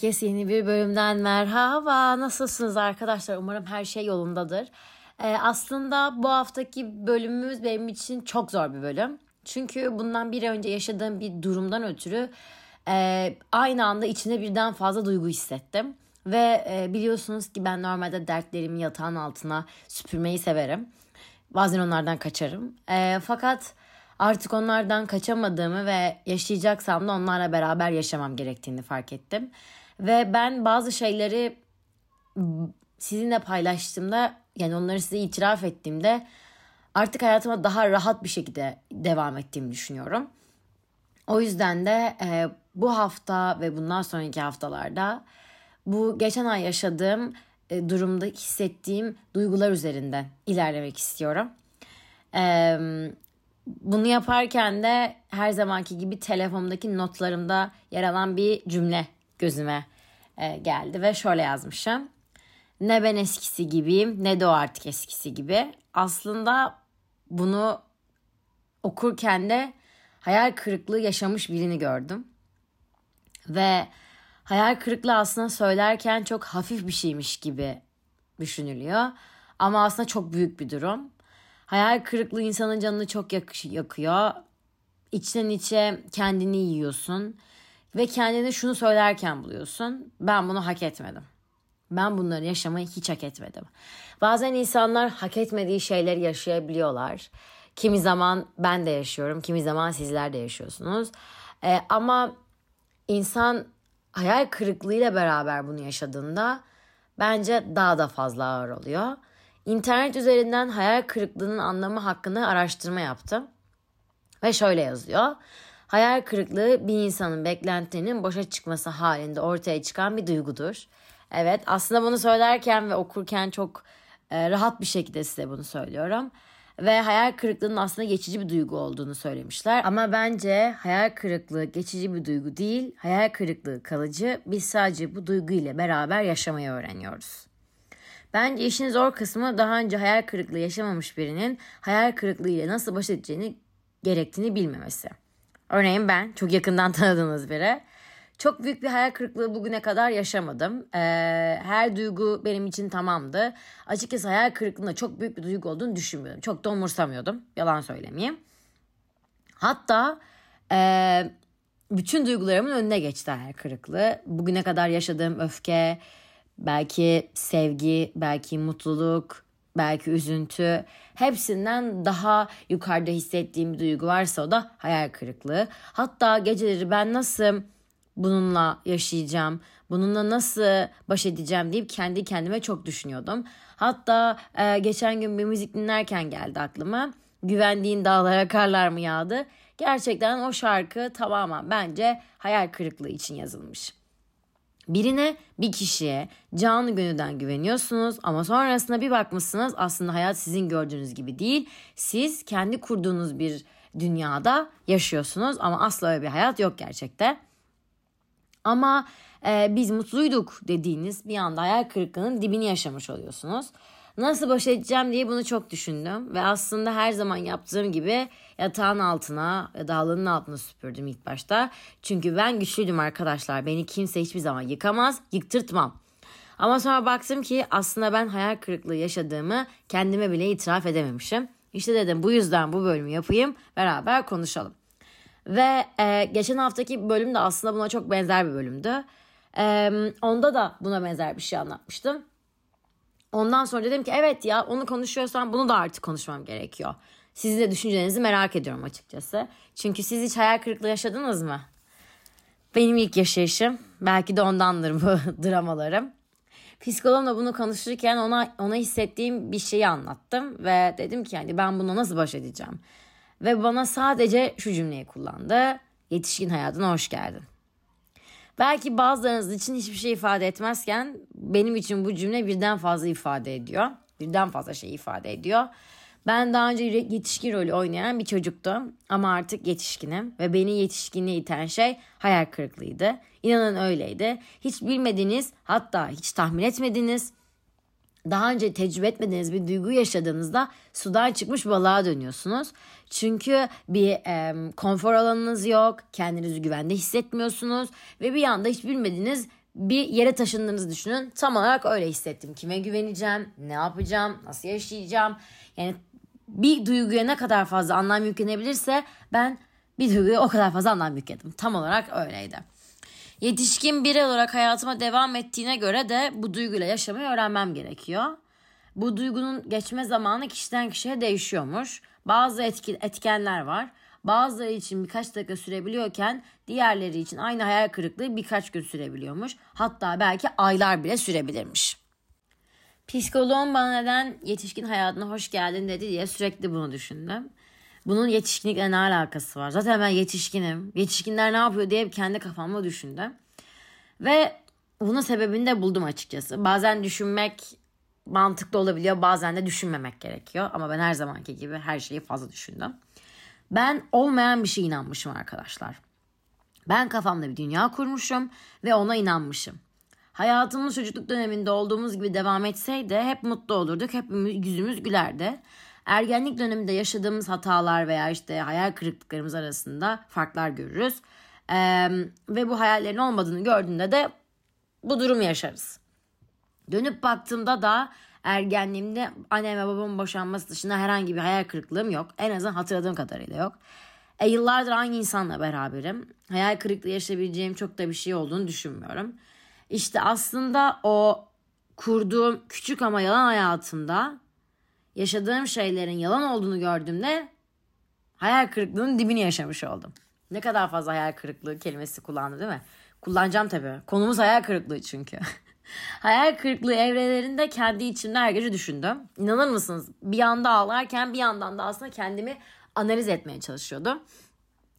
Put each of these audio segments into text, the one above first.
Herkes yeni bir bölümden merhaba. Nasılsınız arkadaşlar? Umarım her şey yolundadır. Ee, aslında bu haftaki bölümümüz benim için çok zor bir bölüm. Çünkü bundan bir önce yaşadığım bir durumdan ötürü e, aynı anda içinde birden fazla duygu hissettim. Ve e, biliyorsunuz ki ben normalde dertlerimi yatağın altına süpürmeyi severim. Bazen onlardan kaçarım. E, fakat artık onlardan kaçamadığımı ve yaşayacaksam da onlarla beraber yaşamam gerektiğini fark ettim. Ve ben bazı şeyleri sizinle paylaştığımda yani onları size itiraf ettiğimde artık hayatıma daha rahat bir şekilde devam ettiğimi düşünüyorum. O yüzden de e, bu hafta ve bundan sonraki haftalarda bu geçen ay yaşadığım e, durumda hissettiğim duygular üzerinden ilerlemek istiyorum. E, bunu yaparken de her zamanki gibi telefonumdaki notlarımda yer alan bir cümle gözüme e, geldi ve şöyle yazmışım. Ne ben eskisi gibiyim ne de o artık eskisi gibi. Aslında bunu okurken de hayal kırıklığı yaşamış birini gördüm. Ve hayal kırıklığı aslında söylerken çok hafif bir şeymiş gibi düşünülüyor. Ama aslında çok büyük bir durum. Hayal kırıklığı insanın canını çok yak- yakıyor. İçten içe kendini yiyorsun. Ve kendini şunu söylerken buluyorsun. Ben bunu hak etmedim. Ben bunları yaşamayı hiç hak etmedim. Bazen insanlar hak etmediği şeyleri yaşayabiliyorlar. Kimi zaman ben de yaşıyorum, kimi zaman sizler de yaşıyorsunuz. Ee, ama insan hayal kırıklığıyla beraber bunu yaşadığında bence daha da fazla ağır oluyor. İnternet üzerinden hayal kırıklığının anlamı hakkında araştırma yaptım. Ve şöyle yazıyor. Hayal kırıklığı bir insanın beklentilerinin boşa çıkması halinde ortaya çıkan bir duygudur. Evet aslında bunu söylerken ve okurken çok e, rahat bir şekilde size bunu söylüyorum. Ve hayal kırıklığının aslında geçici bir duygu olduğunu söylemişler. Ama bence hayal kırıklığı geçici bir duygu değil, hayal kırıklığı kalıcı. Biz sadece bu duygu ile beraber yaşamayı öğreniyoruz. Bence işin zor kısmı daha önce hayal kırıklığı yaşamamış birinin hayal kırıklığı ile nasıl baş edeceğini gerektiğini bilmemesi. Örneğin ben çok yakından tanıdığınız biri. Çok büyük bir hayal kırıklığı bugüne kadar yaşamadım. Ee, her duygu benim için tamamdı. Açıkçası hayal kırıklığında çok büyük bir duygu olduğunu düşünmüyordum. Çok da umursamıyordum. Yalan söylemeyeyim. Hatta e, bütün duygularımın önüne geçti hayal kırıklığı. Bugüne kadar yaşadığım öfke, belki sevgi, belki mutluluk, belki üzüntü hepsinden daha yukarıda hissettiğim bir duygu varsa o da hayal kırıklığı. Hatta geceleri ben nasıl bununla yaşayacağım, bununla nasıl baş edeceğim deyip kendi kendime çok düşünüyordum. Hatta e, geçen gün bir müzik dinlerken geldi aklıma. Güvendiğin dağlara karlar mı yağdı? Gerçekten o şarkı tamamen bence hayal kırıklığı için yazılmış. Birine bir kişiye canı gönülden güveniyorsunuz ama sonrasında bir bakmışsınız aslında hayat sizin gördüğünüz gibi değil. Siz kendi kurduğunuz bir dünyada yaşıyorsunuz ama asla öyle bir hayat yok gerçekte. Ama e, biz mutluyduk dediğiniz bir anda hayal kırıklığının dibini yaşamış oluyorsunuz. Nasıl baş edeceğim diye bunu çok düşündüm ve aslında her zaman yaptığım gibi yatağın altına ya da halının altına süpürdüm ilk başta. Çünkü ben güçlüydüm arkadaşlar. Beni kimse hiçbir zaman yıkamaz, yıktırtmam. Ama sonra baktım ki aslında ben hayal kırıklığı yaşadığımı kendime bile itiraf edememişim. İşte dedim bu yüzden bu bölümü yapayım beraber konuşalım. Ve e, geçen haftaki bölüm de aslında buna çok benzer bir bölümdü. E, onda da buna benzer bir şey anlatmıştım. Ondan sonra dedim ki evet ya onu konuşuyorsam bunu da artık konuşmam gerekiyor. Sizin de düşüncelerinizi merak ediyorum açıkçası. Çünkü siz hiç hayal kırıklığı yaşadınız mı? Benim ilk yaşayışım. Belki de ondandır bu dramalarım. Psikologla bunu konuşurken ona ona hissettiğim bir şeyi anlattım ve dedim ki yani ben bunu nasıl baş edeceğim? Ve bana sadece şu cümleyi kullandı. Yetişkin hayatına hoş geldin. Belki bazılarınız için hiçbir şey ifade etmezken benim için bu cümle birden fazla ifade ediyor. Birden fazla şey ifade ediyor. Ben daha önce yetişkin rolü oynayan bir çocuktum ama artık yetişkinim ve beni yetişkinliğe iten şey hayal kırıklığıydı. İnanın öyleydi. Hiç bilmediğiniz hatta hiç tahmin etmediğiniz daha önce tecrübe etmediğiniz bir duygu yaşadığınızda sudan çıkmış balığa dönüyorsunuz. Çünkü bir e, konfor alanınız yok, kendinizi güvende hissetmiyorsunuz ve bir anda hiç bilmediğiniz bir yere taşındığınızı düşünün. Tam olarak öyle hissettim. Kime güveneceğim, ne yapacağım, nasıl yaşayacağım. Yani bir duyguya ne kadar fazla anlam yüklenebilirse ben bir duyguya o kadar fazla anlam yükledim. Tam olarak öyleydi. Yetişkin birey olarak hayatıma devam ettiğine göre de bu duyguyla yaşamayı öğrenmem gerekiyor. Bu duygunun geçme zamanı kişiden kişiye değişiyormuş. Bazı etki, etkenler var. Bazıları için birkaç dakika sürebiliyorken diğerleri için aynı hayal kırıklığı birkaç gün sürebiliyormuş. Hatta belki aylar bile sürebilirmiş. Psikoloğum bana neden yetişkin hayatına hoş geldin dedi diye sürekli bunu düşündüm. Bunun yetişkinlikle ne alakası var? Zaten ben yetişkinim. Yetişkinler ne yapıyor diye kendi kafamda düşündüm. Ve bunun sebebini de buldum açıkçası. Bazen düşünmek mantıklı olabiliyor. Bazen de düşünmemek gerekiyor. Ama ben her zamanki gibi her şeyi fazla düşündüm. Ben olmayan bir şeye inanmışım arkadaşlar. Ben kafamda bir dünya kurmuşum ve ona inanmışım. Hayatımız çocukluk döneminde olduğumuz gibi devam etseydi hep mutlu olurduk, hep yüzümüz gülerdi. Ergenlik döneminde yaşadığımız hatalar veya işte hayal kırıklıklarımız arasında farklar görürüz. Ee, ve bu hayallerin olmadığını gördüğünde de bu durumu yaşarız. Dönüp baktığımda da ergenliğimde annem ve babamın boşanması dışında herhangi bir hayal kırıklığım yok. En azından hatırladığım kadarıyla yok. E, yıllardır aynı insanla beraberim. Hayal kırıklığı yaşayabileceğim çok da bir şey olduğunu düşünmüyorum. İşte aslında o kurduğum küçük ama yalan hayatımda yaşadığım şeylerin yalan olduğunu gördüğümde hayal kırıklığının dibini yaşamış oldum. Ne kadar fazla hayal kırıklığı kelimesi kullandı değil mi? Kullanacağım tabii. Konumuz hayal kırıklığı çünkü. hayal kırıklığı evrelerinde kendi içimde her gece düşündüm. İnanır mısınız? Bir yanda ağlarken bir yandan da aslında kendimi analiz etmeye çalışıyordum.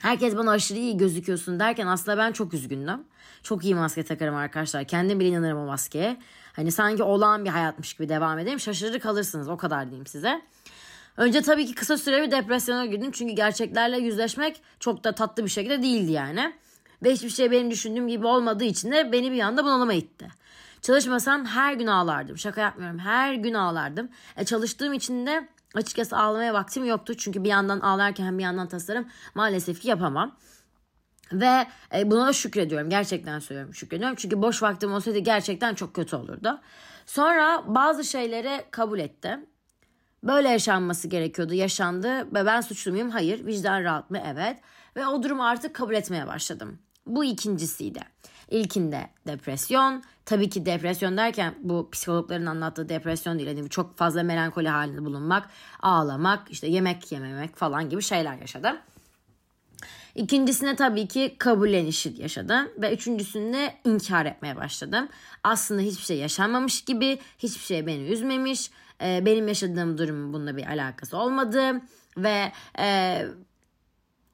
Herkes bana aşırı iyi gözüküyorsun derken aslında ben çok üzgündüm. Çok iyi maske takarım arkadaşlar. Kendim bile inanırım o maskeye. Hani sanki olağan bir hayatmış gibi devam edeyim. Şaşırır kalırsınız o kadar diyeyim size. Önce tabii ki kısa süre bir depresyona girdim. Çünkü gerçeklerle yüzleşmek çok da tatlı bir şekilde değildi yani. Ve hiçbir şey benim düşündüğüm gibi olmadığı için de beni bir anda bunalıma itti. Çalışmasam her gün ağlardım. Şaka yapmıyorum. Her gün ağlardım. E, çalıştığım için de açıkçası ağlamaya vaktim yoktu. Çünkü bir yandan ağlarken bir yandan tasarım maalesef ki yapamam. Ve e, buna şükrediyorum. Gerçekten söylüyorum şükrediyorum. Çünkü boş vaktim olsaydı gerçekten çok kötü olurdu. Sonra bazı şeyleri kabul ettim. Böyle yaşanması gerekiyordu. Yaşandı ve ben suçlu muyum? Hayır. Vicdan rahat mı? Evet. Ve o durumu artık kabul etmeye başladım. Bu ikincisiydi. İlkinde depresyon. Tabii ki depresyon derken bu psikologların anlattığı depresyon değil. Yani çok fazla melankoli halinde bulunmak, ağlamak, işte yemek yememek falan gibi şeyler yaşadım. İkincisine tabii ki kabullenişi yaşadım ve üçüncüsünde inkar etmeye başladım. Aslında hiçbir şey yaşanmamış gibi, hiçbir şey beni üzmemiş, e, benim yaşadığım durumun bununla bir alakası olmadı ve e,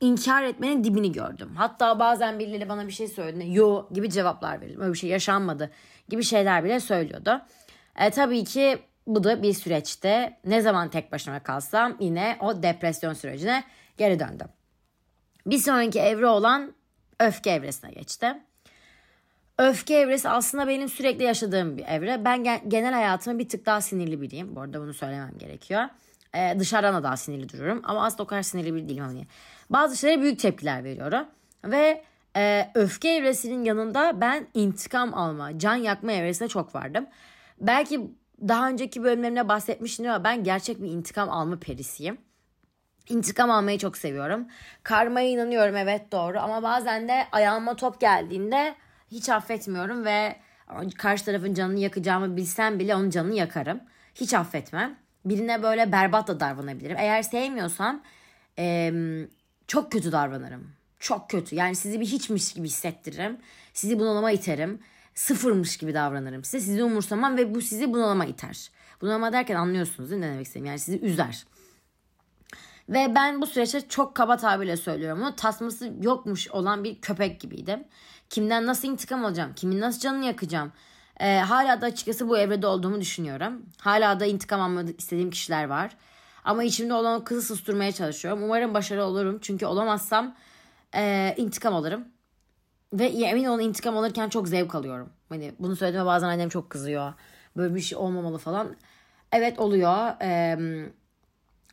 inkar etmenin dibini gördüm. Hatta bazen birileri bana bir şey söylediğinde yo gibi cevaplar verildim. Öyle bir şey yaşanmadı gibi şeyler bile söylüyordu. E, tabii ki bu da bir süreçte ne zaman tek başıma kalsam yine o depresyon sürecine geri döndüm. Bir sonraki evre olan öfke evresine geçti. Öfke evresi aslında benim sürekli yaşadığım bir evre. Ben genel hayatıma bir tık daha sinirli biriyim. Bu arada bunu söylemem gerekiyor. Ee, dışarıdan da daha sinirli duruyorum. Ama aslında o kadar sinirli bir değilim. Hani. Bazı şeylere büyük tepkiler veriyorum. Ve e, öfke evresinin yanında ben intikam alma, can yakma evresine çok vardım. Belki daha önceki bölümlerimde bahsetmiştim ama ben gerçek bir intikam alma perisiyim. İntikam almayı çok seviyorum. Karmaya inanıyorum evet doğru ama bazen de ayağıma top geldiğinde hiç affetmiyorum ve karşı tarafın canını yakacağımı bilsem bile onun canını yakarım. Hiç affetmem. Birine böyle berbat da davranabilirim. Eğer sevmiyorsam e, çok kötü davranırım. Çok kötü. Yani sizi bir hiçmiş gibi hissettiririm. Sizi bunalıma iterim. Sıfırmış gibi davranırım size. Sizi umursamam ve bu sizi bunalıma iter. Bunalıma derken anlıyorsunuz değil mi ne demek istediğimi? Yani sizi üzer. Ve ben bu süreçte çok kaba tabirle söylüyorum ama tasması yokmuş olan bir köpek gibiydim. Kimden nasıl intikam alacağım? Kimin nasıl canını yakacağım? Ee, hala da açıkçası bu evrede olduğumu düşünüyorum. Hala da intikam almak istediğim kişiler var. Ama içimde olan o kızı susturmaya çalışıyorum. Umarım başarılı olurum. Çünkü olamazsam e, intikam alırım. Ve emin olun intikam alırken çok zevk alıyorum. Hani bunu söylediğime bazen annem çok kızıyor. Böyle bir şey olmamalı falan. Evet oluyor. Eee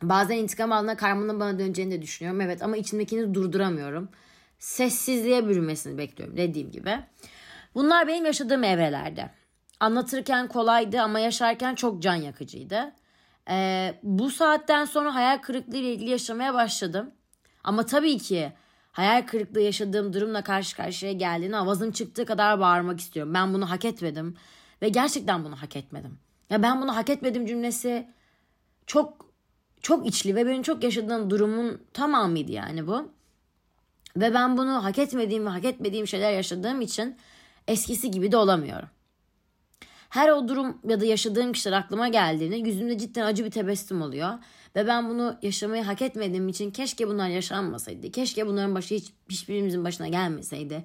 Bazen intikam alına karmanın bana döneceğini de düşünüyorum. Evet ama içimdekini durduramıyorum. Sessizliğe bürünmesini bekliyorum dediğim gibi. Bunlar benim yaşadığım evrelerde. Anlatırken kolaydı ama yaşarken çok can yakıcıydı. Ee, bu saatten sonra hayal kırıklığı ile ilgili yaşamaya başladım. Ama tabii ki hayal kırıklığı yaşadığım durumla karşı karşıya geldiğinde avazım çıktığı kadar bağırmak istiyorum. Ben bunu hak etmedim ve gerçekten bunu hak etmedim. Ya ben bunu hak etmedim cümlesi çok çok içli ve benim çok yaşadığım durumun tamamıydı yani bu. Ve ben bunu hak etmediğim ve hak etmediğim şeyler yaşadığım için eskisi gibi de olamıyorum. Her o durum ya da yaşadığım kişiler aklıma geldiğinde yüzümde cidden acı bir tebessüm oluyor. Ve ben bunu yaşamayı hak etmediğim için keşke bunlar yaşanmasaydı. Keşke bunların başı hiç, hiçbirimizin başına gelmeseydi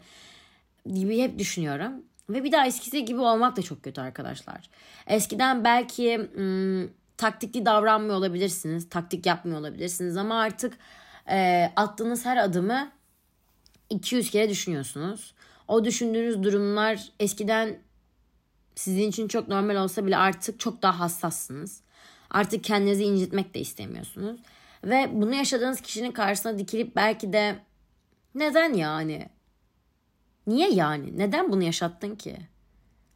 gibi hep düşünüyorum. Ve bir daha eskisi gibi olmak da çok kötü arkadaşlar. Eskiden belki taktikli davranmıyor olabilirsiniz. Taktik yapmıyor olabilirsiniz ama artık e, attığınız her adımı 200 kere düşünüyorsunuz. O düşündüğünüz durumlar eskiden sizin için çok normal olsa bile artık çok daha hassassınız. Artık kendinizi incitmek de istemiyorsunuz. Ve bunu yaşadığınız kişinin karşısına dikilip belki de neden yani? Niye yani? Neden bunu yaşattın ki?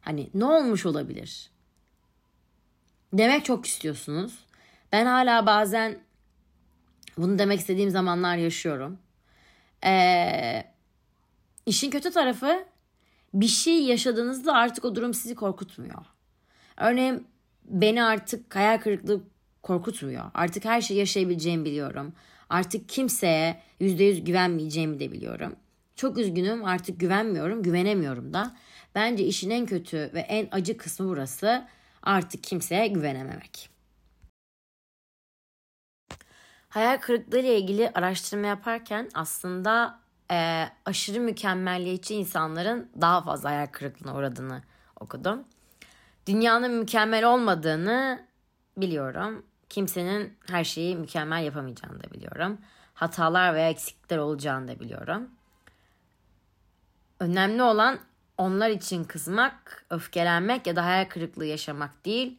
Hani ne olmuş olabilir? Demek çok istiyorsunuz. Ben hala bazen bunu demek istediğim zamanlar yaşıyorum. Ee, işin kötü tarafı bir şey yaşadığınızda artık o durum sizi korkutmuyor. Örneğin beni artık hayal kırıklığı korkutmuyor. Artık her şeyi yaşayabileceğimi biliyorum. Artık kimseye yüzde yüz güvenmeyeceğimi de biliyorum. Çok üzgünüm artık güvenmiyorum, güvenemiyorum da. Bence işin en kötü ve en acı kısmı burası. Artık kimseye güvenememek. Hayal kırıklığı ile ilgili araştırma yaparken aslında e, aşırı mükemmelliyetçi insanların daha fazla hayal kırıklığına uğradığını okudum. Dünyanın mükemmel olmadığını biliyorum. Kimsenin her şeyi mükemmel yapamayacağını da biliyorum. Hatalar veya eksiklikler olacağını da biliyorum. Önemli olan onlar için kızmak, öfkelenmek ya da hayal kırıklığı yaşamak değil.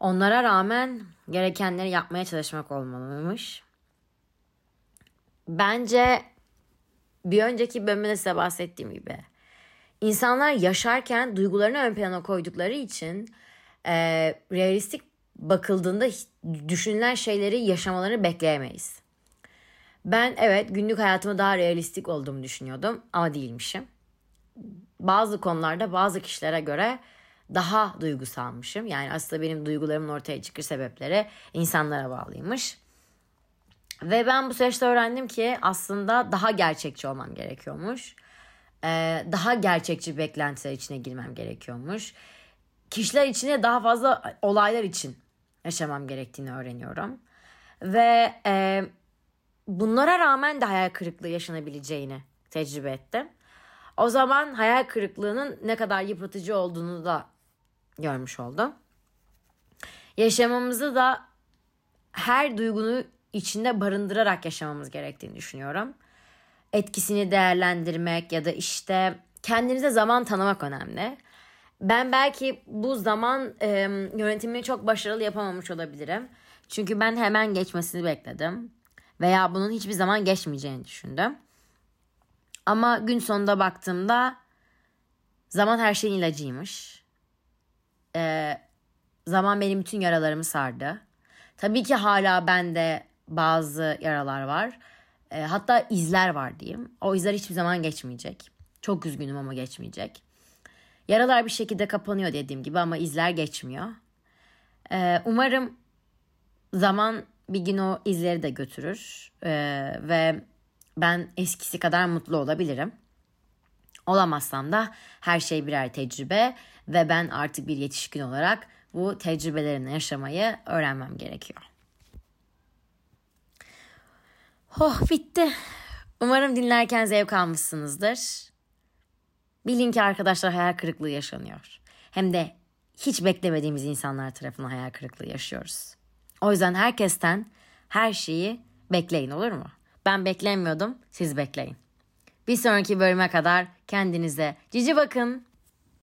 Onlara rağmen gerekenleri yapmaya çalışmak olmalıymış. Bence bir önceki bölümde size bahsettiğim gibi insanlar yaşarken duygularını ön plana koydukları için e, realistik bakıldığında düşünülen şeyleri yaşamalarını bekleyemeyiz. Ben evet günlük hayatımı daha realistik olduğumu düşünüyordum ama değilmişim. Bazı konularda bazı kişilere göre daha duygusalmışım. Yani aslında benim duygularımın ortaya çıkış sebepleri insanlara bağlıymış. Ve ben bu süreçte öğrendim ki aslında daha gerçekçi olmam gerekiyormuş. Ee, daha gerçekçi beklentiler içine girmem gerekiyormuş. Kişiler içine daha fazla olaylar için yaşamam gerektiğini öğreniyorum. Ve e, bunlara rağmen de hayal kırıklığı yaşanabileceğini tecrübe ettim. O zaman hayal kırıklığının ne kadar yıpratıcı olduğunu da görmüş oldum. Yaşamamızı da her duygunu içinde barındırarak yaşamamız gerektiğini düşünüyorum. Etkisini değerlendirmek ya da işte kendinize zaman tanımak önemli. Ben belki bu zaman e, yönetimini çok başarılı yapamamış olabilirim. Çünkü ben hemen geçmesini bekledim. Veya bunun hiçbir zaman geçmeyeceğini düşündüm. Ama gün sonunda baktığımda zaman her şeyin ilacıymış. Ee, zaman benim bütün yaralarımı sardı. Tabii ki hala bende bazı yaralar var. E, hatta izler var diyeyim. O izler hiçbir zaman geçmeyecek. Çok üzgünüm ama geçmeyecek. Yaralar bir şekilde kapanıyor dediğim gibi ama izler geçmiyor. E, umarım zaman bir gün o izleri de götürür e, ve ben eskisi kadar mutlu olabilirim. Olamazsam da her şey birer tecrübe ve ben artık bir yetişkin olarak bu tecrübelerini yaşamayı öğrenmem gerekiyor. Oh bitti. Umarım dinlerken zevk almışsınızdır. Bilin ki arkadaşlar hayal kırıklığı yaşanıyor. Hem de hiç beklemediğimiz insanlar tarafından hayal kırıklığı yaşıyoruz. O yüzden herkesten her şeyi bekleyin olur mu? Ben beklemiyordum, siz bekleyin. Bir sonraki bölüme kadar kendinize cici bakın.